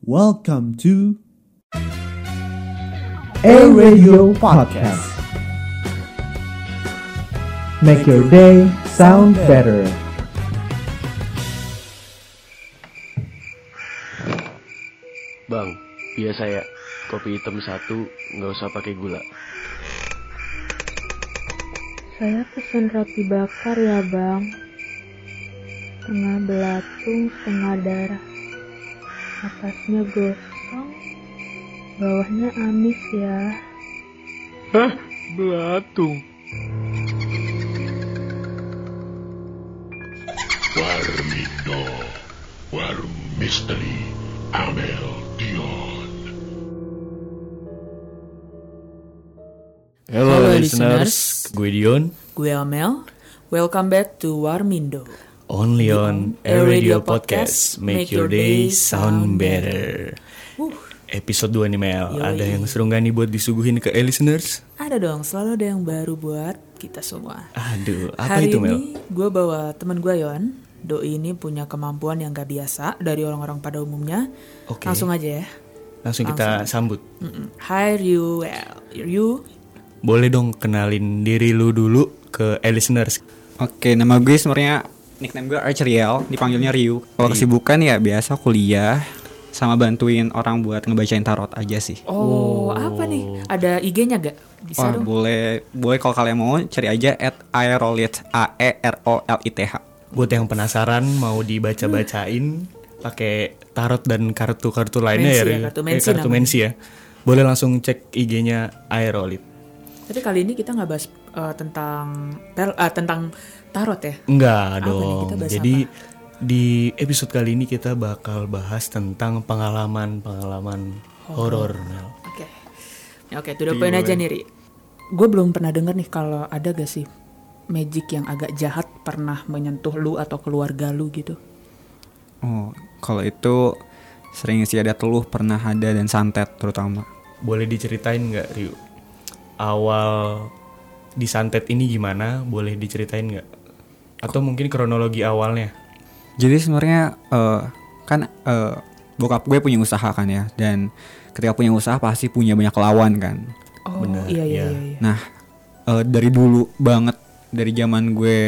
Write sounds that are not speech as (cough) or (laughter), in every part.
Welcome to A Radio Podcast. Make your day sound better. Bang, biasa ya. Kopi hitam satu, nggak usah pakai gula. Saya pesen roti bakar ya bang. Setengah belatung, setengah darah. Atasnya gosong, bawahnya amis ya. Hah? Belatung. Warmindo, Warung Misteri, Amel Dion. Hello, Halo, listeners. listeners. Gue Dion. Gue Amel. Welcome back to Warmindo. Only on A Radio Podcast. Make your day sound better. Episode 2 nih Mel. Yoi. Ada yang seru gak nih buat disuguhin ke A listeners? Ada dong, selalu ada yang baru buat kita semua. Aduh, apa Hari itu Mel? ini gue bawa temen gue Yon. Doi ini punya kemampuan yang gak biasa dari orang-orang pada umumnya. Oke. Langsung aja ya. Langsung kita sambut. Mm-mm. Hi Ryu, well, Ryu. Boleh dong kenalin diri lu dulu ke A listeners. Oke, nama gue sebenarnya nickname gue Archeriel, dipanggilnya Ryu. Kalau kesibukan ya biasa kuliah sama bantuin orang buat ngebacain tarot aja sih. Oh, apa nih? Ada IG-nya gak? Bisa Wah, dong. boleh boleh kalau kalian mau cari aja at aerolit a e r o l i t h. Buat yang penasaran mau dibaca-bacain pakai tarot dan kartu-kartu lainnya Mensi ya, ya, kartu Eh, mensi kartu mensi ya. Boleh langsung cek IG-nya Aerolit. Tapi kali ini kita nggak bahas eh, tentang tel, ah, tentang tarot ya. Enggak Apa nih, dong. bahas Jadi di episode kali ini kita bakal bahas tentang pengalaman-pengalaman horor. Mel. Oke. Ya, Oke, to the point aja nih, Ri. Gue belum pernah denger nih kalau ada gak sih magic yang agak jahat pernah menyentuh lu atau keluarga lu gitu. Oh, kalau itu sering sih ada teluh pernah ada dan santet terutama. Boleh diceritain nggak, Ryu? Awal disantet ini gimana? Boleh diceritain nggak? Atau mungkin kronologi awalnya? Jadi sebenarnya eh, kan eh, bokap gue punya usaha kan ya dan ketika punya usaha pasti punya banyak lawan kan. Oh, Benar, iya iya iya. iya. iya. Nah eh, dari dulu banget dari zaman gue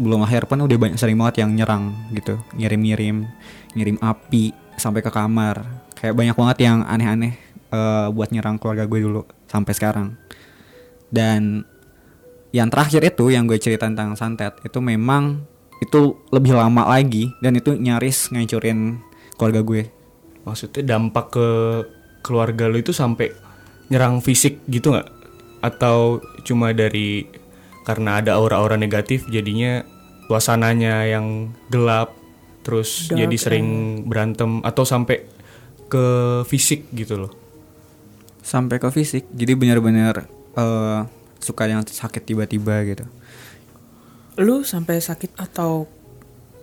belum lahir pun udah banyak sering banget yang nyerang gitu ngirim-ngirim ngirim api sampai ke kamar kayak banyak banget yang aneh-aneh eh, buat nyerang keluarga gue dulu sampai sekarang dan yang terakhir itu yang gue cerita tentang santet itu memang itu lebih lama lagi dan itu nyaris ngancurin keluarga gue Maksudnya dampak ke keluarga lu itu sampai nyerang fisik gitu nggak? Atau cuma dari karena ada aura-aura negatif jadinya suasananya yang gelap terus Dark jadi sering berantem atau sampai ke fisik gitu loh. sampai ke fisik jadi benar-benar eh, suka yang sakit tiba-tiba gitu. Lu sampai sakit atau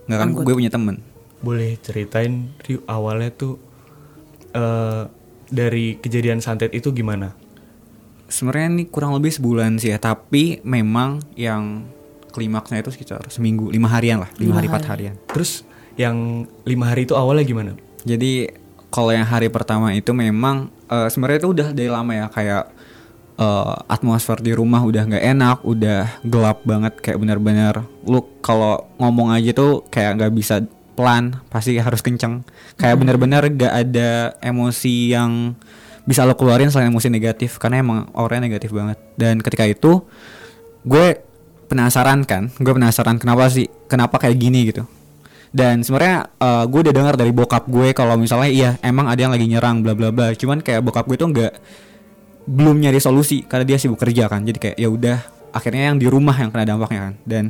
nggak kan gue punya temen. Boleh ceritain Ryu, awalnya tuh eh dari kejadian santet itu gimana? sebenarnya ini kurang lebih sebulan sih ya tapi memang yang klimaksnya itu sekitar seminggu lima harian lah lima hari empat harian. Terus yang lima hari itu awalnya gimana? jadi kalau yang hari pertama itu memang eh, sebenarnya itu udah dari lama ya kayak eh, atmosfer di rumah udah nggak enak udah gelap banget kayak benar-benar lu kalau ngomong aja tuh kayak nggak bisa pelan pasti harus kenceng. Kayak benar-benar gak ada emosi yang bisa lo keluarin selain emosi negatif karena emang auranya negatif banget. Dan ketika itu gue penasaran kan gue penasaran kenapa sih kenapa kayak gini gitu. Dan sebenarnya eh, gue udah dengar dari bokap gue kalau misalnya iya emang ada yang lagi nyerang bla bla bla. Cuman kayak bokap gue tuh nggak belum nyari solusi karena dia sibuk kerja kan jadi kayak ya udah akhirnya yang di rumah yang kena dampaknya kan dan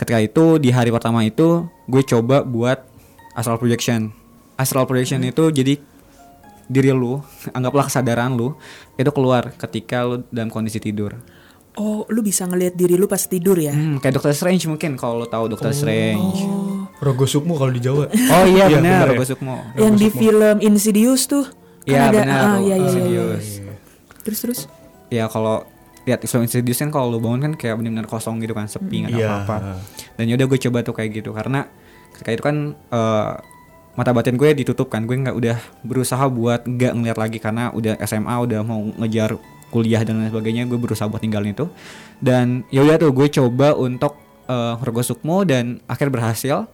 ketika itu di hari pertama itu gue coba buat astral projection astral projection itu jadi diri lu (laughs) anggaplah kesadaran lu itu keluar ketika lu dalam kondisi tidur oh lu bisa ngelihat diri lu pas tidur ya? hmm, kayak Doctor Strange mungkin kalau lu tahu Doctor Strange Rogo Sukmo kalau di Jawa. oh iya Iya, benar ya? Rogo Sukmo Yang di film Insidious tuh kan Iya ada benar ah, iya, iya, iya, iya. Insidious. Terus terus. ya kalau lihat Islam Insidious kan kalau lu bangun kan kayak benar-benar kosong gitu kan sepi nggak ada Iya. apa-apa dan yaudah gue coba tuh kayak gitu karena ketika itu kan eh, mata batin gue ditutup kan gue nggak udah berusaha buat nggak ngeliat lagi karena udah SMA udah mau ngejar kuliah dan lain sebagainya gue berusaha buat tinggalin itu dan ya udah tuh gue coba untuk uh, Rogo Sukmo dan akhir berhasil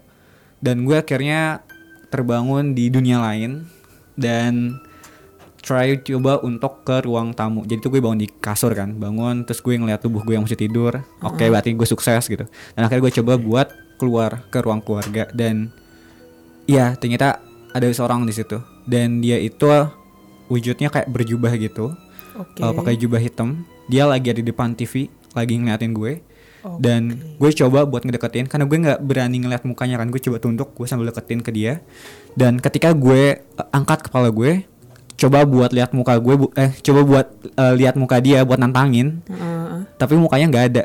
dan gue akhirnya terbangun di dunia lain dan try coba untuk ke ruang tamu. Jadi tuh gue bangun di kasur kan bangun terus gue ngeliat tubuh gue yang masih tidur. Oke berarti gue sukses gitu. Dan akhirnya gue coba buat keluar ke ruang keluarga. Dan Iya, ternyata ada seorang di situ. Dan dia itu wujudnya kayak berjubah gitu, Oke. uh, pakai jubah hitam. Dia lagi ada di depan TV, lagi ngeliatin gue. Dan gue coba buat ngedeketin karena gue nggak berani ngeliat mukanya kan. Gue coba tunduk gue sambil deketin ke dia. Dan ketika gue uh, angkat kepala gue coba buat lihat muka gue bu- eh coba buat uh, lihat muka dia buat nantangin. Heeh. tapi mukanya nggak ada.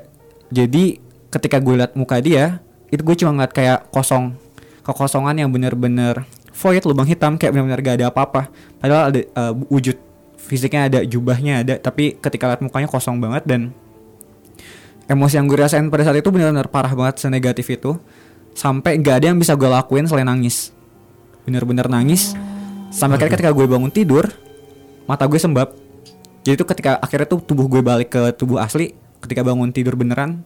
Jadi ketika gue liat muka dia itu gue cuma ngeliat kayak kosong kekosongan yang bener-bener void lubang hitam kayak bener-bener gak ada apa-apa. Padahal ada uh, wujud fisiknya ada jubahnya ada tapi ketika liat mukanya kosong banget dan emosi yang gue rasain pada saat itu bener-bener parah banget senegatif itu. Sampai gak ada yang bisa gue lakuin selain nangis. Bener-bener nangis sampai akhirnya ketika gue bangun tidur mata gue sembab. Jadi itu ketika akhirnya tuh tubuh gue balik ke tubuh asli ketika bangun tidur beneran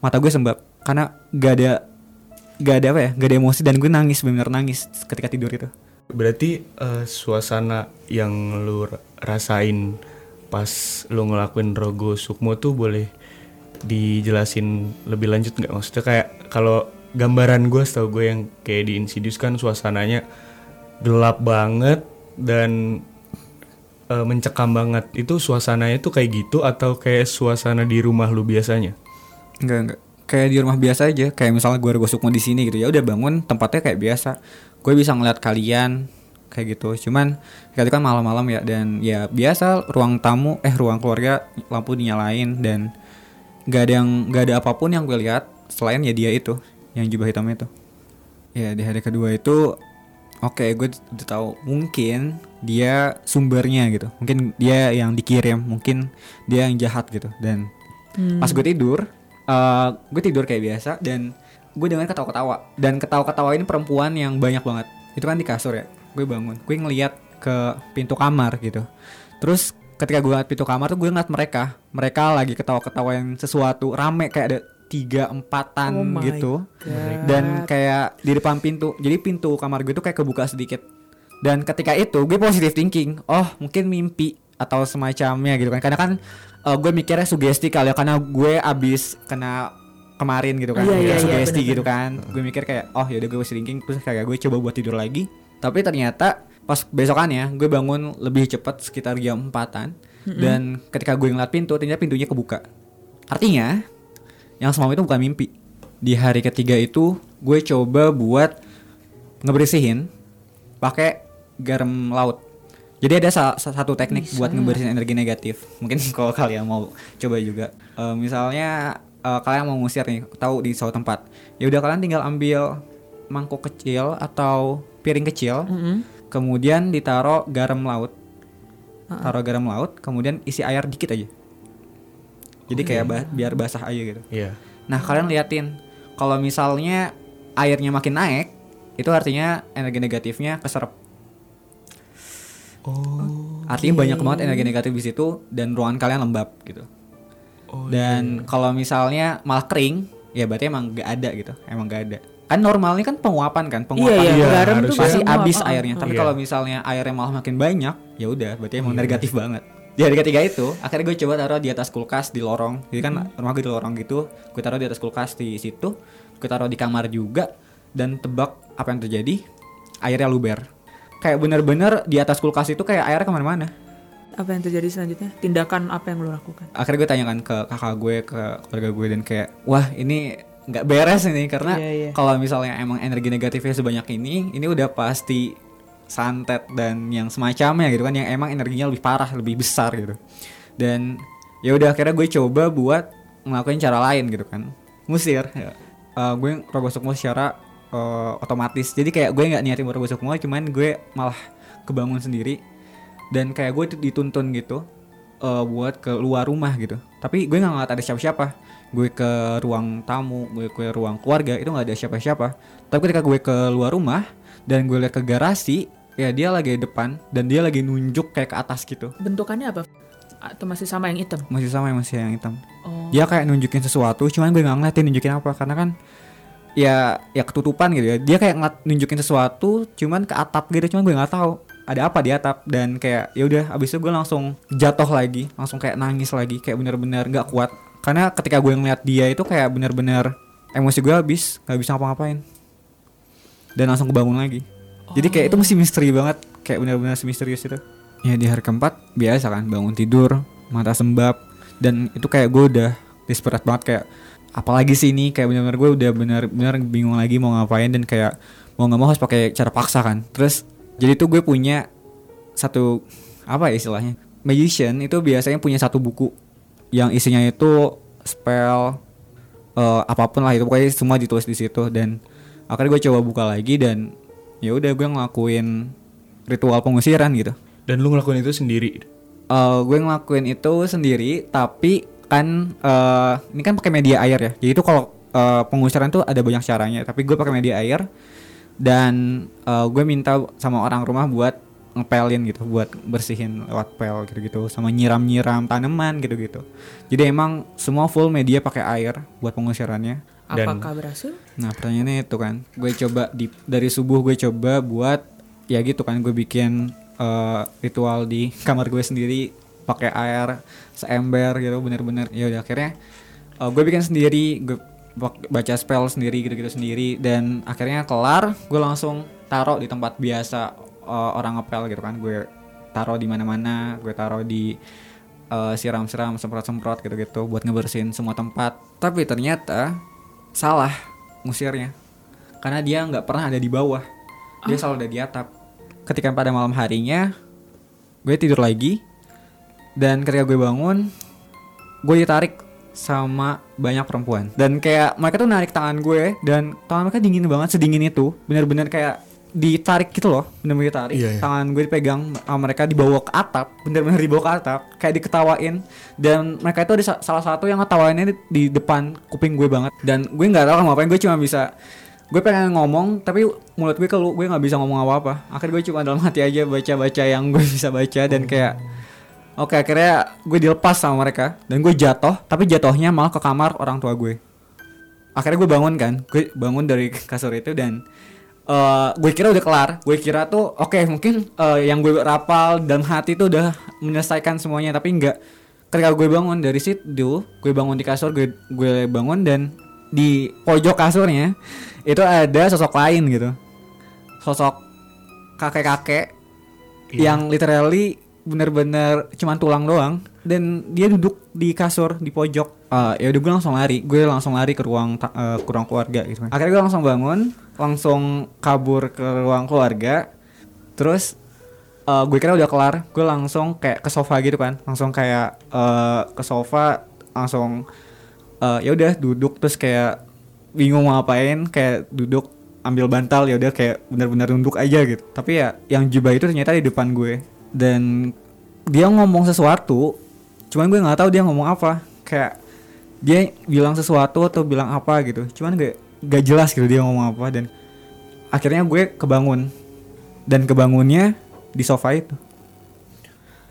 mata gue sembab. Karena gak ada gak ada apa ya gak ada emosi dan gue nangis bener nangis ketika tidur itu. Berarti eh, suasana yang lu ra- rasain pas lu ngelakuin Rogo Sukmo tuh boleh dijelasin lebih lanjut nggak? Maksudnya kayak kalau gambaran gue setahu gue yang kayak di Insidious kan suasananya gelap banget dan eh, mencekam banget. Itu suasananya tuh kayak gitu atau kayak suasana di rumah lu biasanya? Enggak enggak. Kayak di rumah biasa aja. Kayak misalnya gue gosok mau di sini gitu. Ya udah bangun tempatnya kayak biasa. Gue bisa ngeliat kalian kayak gitu. Cuman itu kan malam-malam ya. Dan ya biasa ruang tamu eh ruang keluarga lampu dinyalain. Dan gak ada yang gak ada apa pun yang gue lihat selain ya dia itu yang jubah hitam itu. Ya di hari kedua itu oke gue udah tahu. Mungkin dia sumbernya gitu. Mungkin dia yang dikirim. Mungkin dia yang jahat gitu. Dan pas gue tidur eh, gue tidur kayak biasa dan gue dengar ketawa-ketawa. Dan ketawa-ketawa ini perempuan yang banyak banget. Itu kan di kasur ya. Gue bangun. Gue ngeliat ke pintu kamar gitu. Terus ketika gue ngeliat pintu kamar tuh gue ngeliat mereka. Mereka lagi ketawa-ketawa yang sesuatu rame kayak ada tiga empatan Oh gitu. God. dan kayak di depan pintu jadi pintu kamar gue tuh kayak kebuka sedikit. Dan ketika itu gue positive thinking oh mungkin mimpi atau semacamnya gitu kan. Karena kan eh, gue mikirnya sugesti kali ya karena gue abis kena kemarin gitu kan Iya, iya, iya, sugesti bener-bener. gitu kan. Gue mikir kayak oh yaudah gue positive thinking terus kayak gue coba buat tidur lagi. Tapi ternyata pas besokannya gue bangun lebih cepat sekitar jam 4an dan ketika gue ngeliat pintu ternyata pintunya kebuka. Artinya yang semalam itu bukan mimpi. Di hari ketiga itu gue coba buat ngebersihin pakai garam laut. Jadi ada sa- sa- satu teknik buat ngebersihin energi negatif. Mungkin (laughs) kalau kalian mau coba juga. Eh, misalnya eh, kalian mau ngusir nih tahu di suatu tempat. Ya udah kalian tinggal ambil mangkuk kecil atau piring kecil kemudian ditaruh garam laut. Taruh garam laut kemudian isi air dikit aja jadi kayak ba- biar basah aja gitu Iya. Nah kalian liatin kalau misalnya airnya makin naik itu artinya energi negatifnya keserap. Oh. Artinya banyak banget energi negatif di situ dan ruangan kalian lembab gitu. Oh, dan kalau misalnya malah kering ya berarti emang gak ada gitu, emang gak ada. Kan normalnya kan penguapan kan, penguapan Iya, iya, itu garam tuh pasti habis airnya. Tapi Iya. kalau misalnya airnya malah makin banyak, ya udah berarti emang negatif banget. Di hari ketiga itu, akhirnya gue coba taruh di atas kulkas di lorong. Jadi kan rumah gue di lorong gitu, gue taruh di atas kulkas di situ, gue taruh di kamar juga dan tebak apa yang terjadi, airnya luber. Kayak bener-bener di atas kulkas itu kayak airnya ke mana-mana. Apa yang terjadi selanjutnya? Tindakan apa yang lo lakukan? Akhirnya gue tanyakan ke kakak gue, ke keluarga gue dan kayak, wah ini nggak beres ini karena Iya, iya. kalau misalnya emang energi negatifnya sebanyak ini, ini udah pasti santet dan yang semacamnya gitu kan yang emang energinya lebih parah, lebih besar gitu. Dan ya udah akhirnya gue coba buat ngelakuin cara lain gitu kan. Ngusir. Ya. Eh, gue rogoh sukmo secara eh, otomatis. Jadi kayak gue nggak niatin rogoh sukmo, cuman gue malah kebangun sendiri dan kayak gue tuh dituntun gitu eh, buat keluar rumah gitu. Tapi gue nggak ngeliat ada siapa-siapa. Gue ke ruang tamu, gue ke ruang keluarga itu nggak ada siapa-siapa. Tapi ketika gue keluar rumah, dan gue lihat ke garasi ya dia lagi di depan dan dia lagi nunjuk kayak ke atas gitu. Bentukannya apa? Atau masih sama yang hitam? masih sama yang masih yang hitam. Oh. dia kayak nunjukin sesuatu cuman gue nggak ngeliatin nunjukin apa karena kan ya ya ketutupan gitu ya. Dia kayak ngeliat nunjukin sesuatu cuman ke atap gitu cuman gue nggak tahu ada apa di atap. Dan kayak ya udah abis itu gue langsung jatuh lagi langsung kayak nangis lagi kayak bener-bener nggak kuat. Karena ketika gue ngeliat dia itu kayak bener-bener emosi gue habis nggak bisa ngapa-ngapain. Dan langsung kebangun lagi jadi kayak itu mesti misteri banget kayak bener-bener misterius itu. Ya di hari keempat biasa kan bangun tidur mata sembab dan itu kayak gue udah desperate banget kayak apalagi sih ini? Kayak bener-bener gue udah bener-bener bingung lagi mau ngapain dan kayak mau nggak mau harus pakai cara paksa kan. Terus jadi tuh gue punya satu apa ya istilahnya magician itu biasanya punya satu buku yang isinya itu spell eh, apa pun lah itu pokoknya semua ditulis di situ dan akhirnya gue coba buka lagi dan ya udah gue ngelakuin ritual pengusiran gitu. Dan lu ngelakuin itu sendiri. Eh, gue ngelakuin itu sendiri tapi kan eh, ini kan pakai media air ya. Jadi itu kalau eh, pengusiran tuh ada banyak caranya tapi gue pakai media air. Dan eh, gue minta sama orang rumah buat ngepelin gitu buat bersihin lewat pel gitu-gitu sama nyiram-nyiram tanaman gitu-gitu. Jadi emang semua full media pakai air buat pengusirannya Dan- Apakah berhasil? Nah pertanyaannya itu kan, gue coba di dari subuh gue coba buat ya gitu kan, gue bikin eh, ritual di kamar gue sendiri pakai air seember gitu, bener-bener ya udah akhirnya eh, gue bikin sendiri, gue baca spell sendiri gitu-gitu sendiri dan akhirnya kelar, gue langsung taruh di tempat biasa eh, orang ngepel gitu kan, gue taruh di mana-mana, gue taruh di eh, siram-siram semprot-semprot gitu-gitu buat ngebersihin semua tempat. Tapi ternyata salah ngusirnya. Karena dia nggak pernah ada di bawah. Dia selalu ada di atap. Ketika pada malam harinya gue tidur lagi. Dan ketika gue bangun gue ditarik sama banyak perempuan. Dan kayak mereka tuh narik tangan gue dan tangan mereka dingin banget sedingin itu. Bener-bener kayak ditarik gitu loh bener-bener ditarik. Iya, iya. tangan gue dipegang sama mereka dibawa ke atap bener-bener dibawa ke atap kayak diketawain. Dan mereka itu ada sa- salah satu yang ngetawainnya di, di depan kuping gue banget. Dan gue nggak tahu ngapain gue cuma bisa gue pengen ngomong tapi mulut gue keluh gue nggak bisa ngomong apa-apa. Akhirnya gue cuma dalam hati aja baca-baca yang gue bisa baca dan kayak Oke akhirnya gue dilepas sama mereka. Dan gue jatuh tapi jatuhnya malah ke kamar orang tua gue. Akhirnya gue bangun kan, gue bangun dari kasur itu dan eh gue kira udah kelar. Gue kira tuh oke mungkin eh, yang gue rapal dan hati tuh udah menyelesaikan semuanya tapi enggak. Ketika gue bangun dari situ, gue bangun di kasur, gue gue bangun dan di pojok kasurnya itu ada sosok lain gitu. Sosok kakek-kakek yang literally bener-bener cuman tulang doang. Dan dia duduk di kasur di pojok. Eh, ya udah gue langsung lari. Gue langsung lari ke ruang eh, ke ruang keluarga gitu kan. Akhirnya gue langsung bangun langsung kabur ke ruang keluarga. Terus eh, gue kira udah kelar. Gue langsung kayak ke sofa gitu kan. Langsung kayak eh, ke sofa langsung eh, ya udah duduk. Terus kayak bingung mau ngapain kayak duduk ambil bantal ya udah kayak benar-benar nunduk aja gitu. Tapi ya yang jubah itu ternyata di depan gue dan dia ngomong sesuatu cuman gue nggak tahu dia ngomong apa. Kayak dia bilang sesuatu atau bilang apa gitu. Cuman gak gak jelas gitu dia ngomong apa dan akhirnya gue kebangun. Dan kebangunnya di sofa itu.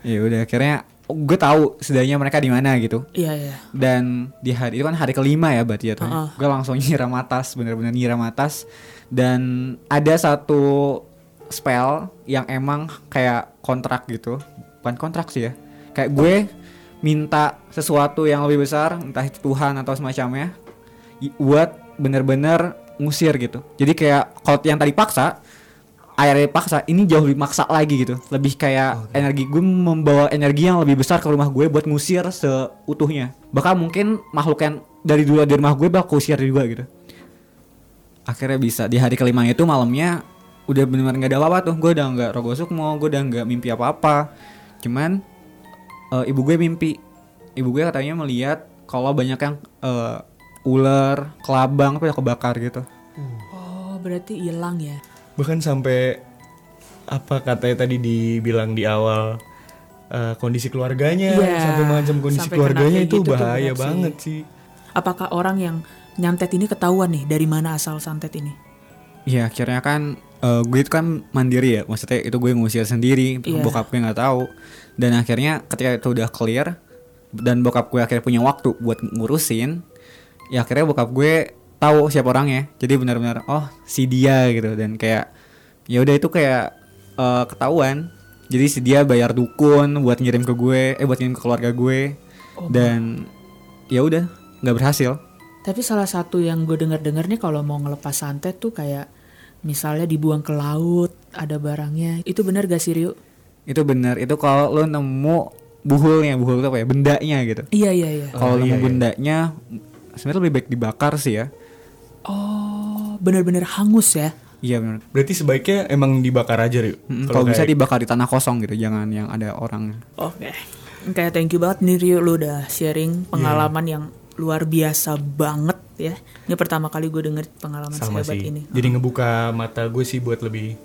Ya udah akhirnya gue tahu setidaknya mereka di mana gitu. Iya iya. dan di hari itu kan hari kelima ya berarti ya tuh gue langsung (laughs) nyiram atas bener-bener nyiram atas. Dan ada satu spell yang emang kayak kontrak gitu. Bukan kontrak sih ya. Kayak gue minta sesuatu yang lebih besar entah itu Tuhan atau semacamnya buat bener-bener ngusir gitu. Jadi kayak kalau yang tadi paksa airnya paksa ini jauh lebih maksa lagi gitu. Lebih kayak energi gue membawa energi yang lebih besar ke rumah gue buat ngusir seutuhnya. Bahkan mungkin makhluk yang dari dulu di rumah gue bakal usir juga gitu. Akhirnya bisa di hari kelima itu malamnya udah benar-benar nggak ada apa-apa tuh gue udah nggak rogo sukmo gue udah nggak mimpi apa-apa cuman eh, ibu gue mimpi ibu gue katanya melihat kalau banyak yang eh, ular kelabang tuh kebakar gitu Oh berarti hilang ya? Bahkan sampai apa katanya tadi dibilang di awal eh, kondisi keluarganya Iya, sampai mengancam kondisi sampai keluarganya itu gitu tuh bahaya sih. banget sih. Apakah orang yang nyantet ini ketahuan nih dari mana asal santet ini? Ya akhirnya kan eh, gue itu kan mandiri ya maksudnya itu gue ngusir sendiri Iya. bokap gue nggak tahu. Dan akhirnya ketika itu udah clear dan bokap gue akhirnya punya waktu buat ngurusin ya akhirnya bokap gue tahu siapa orangnya. Jadi benar-benar oh si dia gitu. Dan kayak ya udah itu kayak eh, ketahuan. Jadi si dia bayar dukun buat ngirim ke gue eh buat ngirim ke keluarga gue. Dan ya udah nggak berhasil. Tapi salah satu yang gue denger-denger nih kalau mau ngelepas santet tuh kayak misalnya dibuang ke laut, ada barangnya. Itu benar gak sih Rio? itu benar itu kalau lo nemu buhulnya buhul itu apa ya bendanya gitu Iya iya iya. kalau Oh, nemu iya, iya. bendanya sebenarnya lebih baik dibakar sih ya Oh, bener-bener hangus ya. iya benar Berarti sebaiknya emang dibakar aja, Rio. Mm, kalau bisa kayak- dibakar di tanah kosong gitu jangan yang ada orang Oke. Kayak thank you banget nih Rio lu udah sharing pengalaman yang luar biasa banget ya. Ini pertama kali gue denger pengalaman sama sehebat sih. ini. Jadi ngebuka mata gue sih buat lebih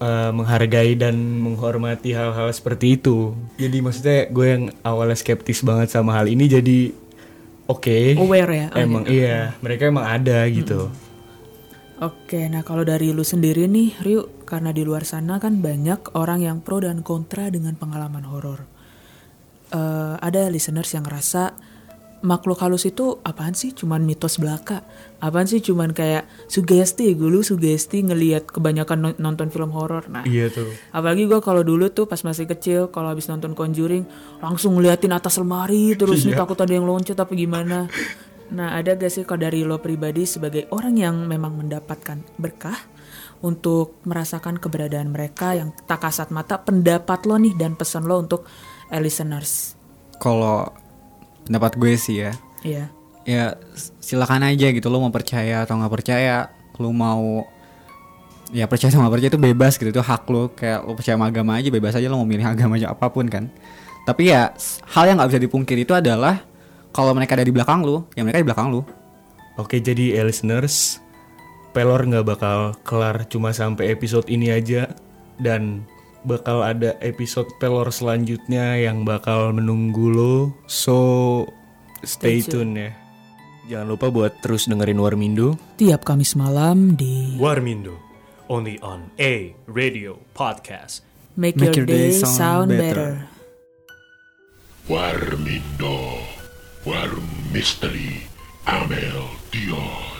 eh, menghargai dan menghormati hal-hal seperti itu. Jadi maksudnya gue yang awalnya skeptis banget sama hal ini jadi oke. Aware ya. Oh, Emang iya, mereka emang ada gitu. Oke, nah kalau dari lu sendiri nih, Rio, karena di luar sana kan banyak orang yang pro dan kontra dengan pengalaman horor. Eh, ada listeners yang ngerasa makhluk halus itu apaan sih? Cuman mitos belaka. Apaan sih? Cuman kayak sugesti, gue lu sugesti ngelihat kebanyakan non- nonton film horor. Nah, Iya tuh. Apalagi gue kalau dulu tuh pas masih kecil kalau habis nonton Conjuring langsung ngeliatin atas lemari terus nih takut ada yang loncat apa gimana. Nah ada gak sih kalau dari lo pribadi sebagai orang yang memang mendapatkan berkah untuk merasakan keberadaan mereka yang tak kasat mata pendapat lo nih dan pesan lo untuk listeners. kalau pendapat gue sih ya. Iya. ya silakan aja gitu lo mau percaya atau nggak percaya lo mau ya percaya sama nggak percaya itu bebas gitu itu hak lo kayak lo percaya sama agama aja bebas aja lo mau milih agama aja apa pun kan. Tapi ya hal yang nggak bisa dipungkiri itu adalah kalau mereka ada di belakang lo ya mereka di belakang lo Oke, jadi eh, listeners, pelor nggak bakal kelar cuma sampai episode ini aja. Dan bakal ada episode pelor selanjutnya yang bakal menunggu lo. So stay, Stay tune ya. Jangan lupa buat terus dengerin Warmindo. Tiap Kamis malam di Warmindo, only on A Radio Podcast. Make, Your, Day, Sound better. Warmindo, War Mystery, Amel Dion.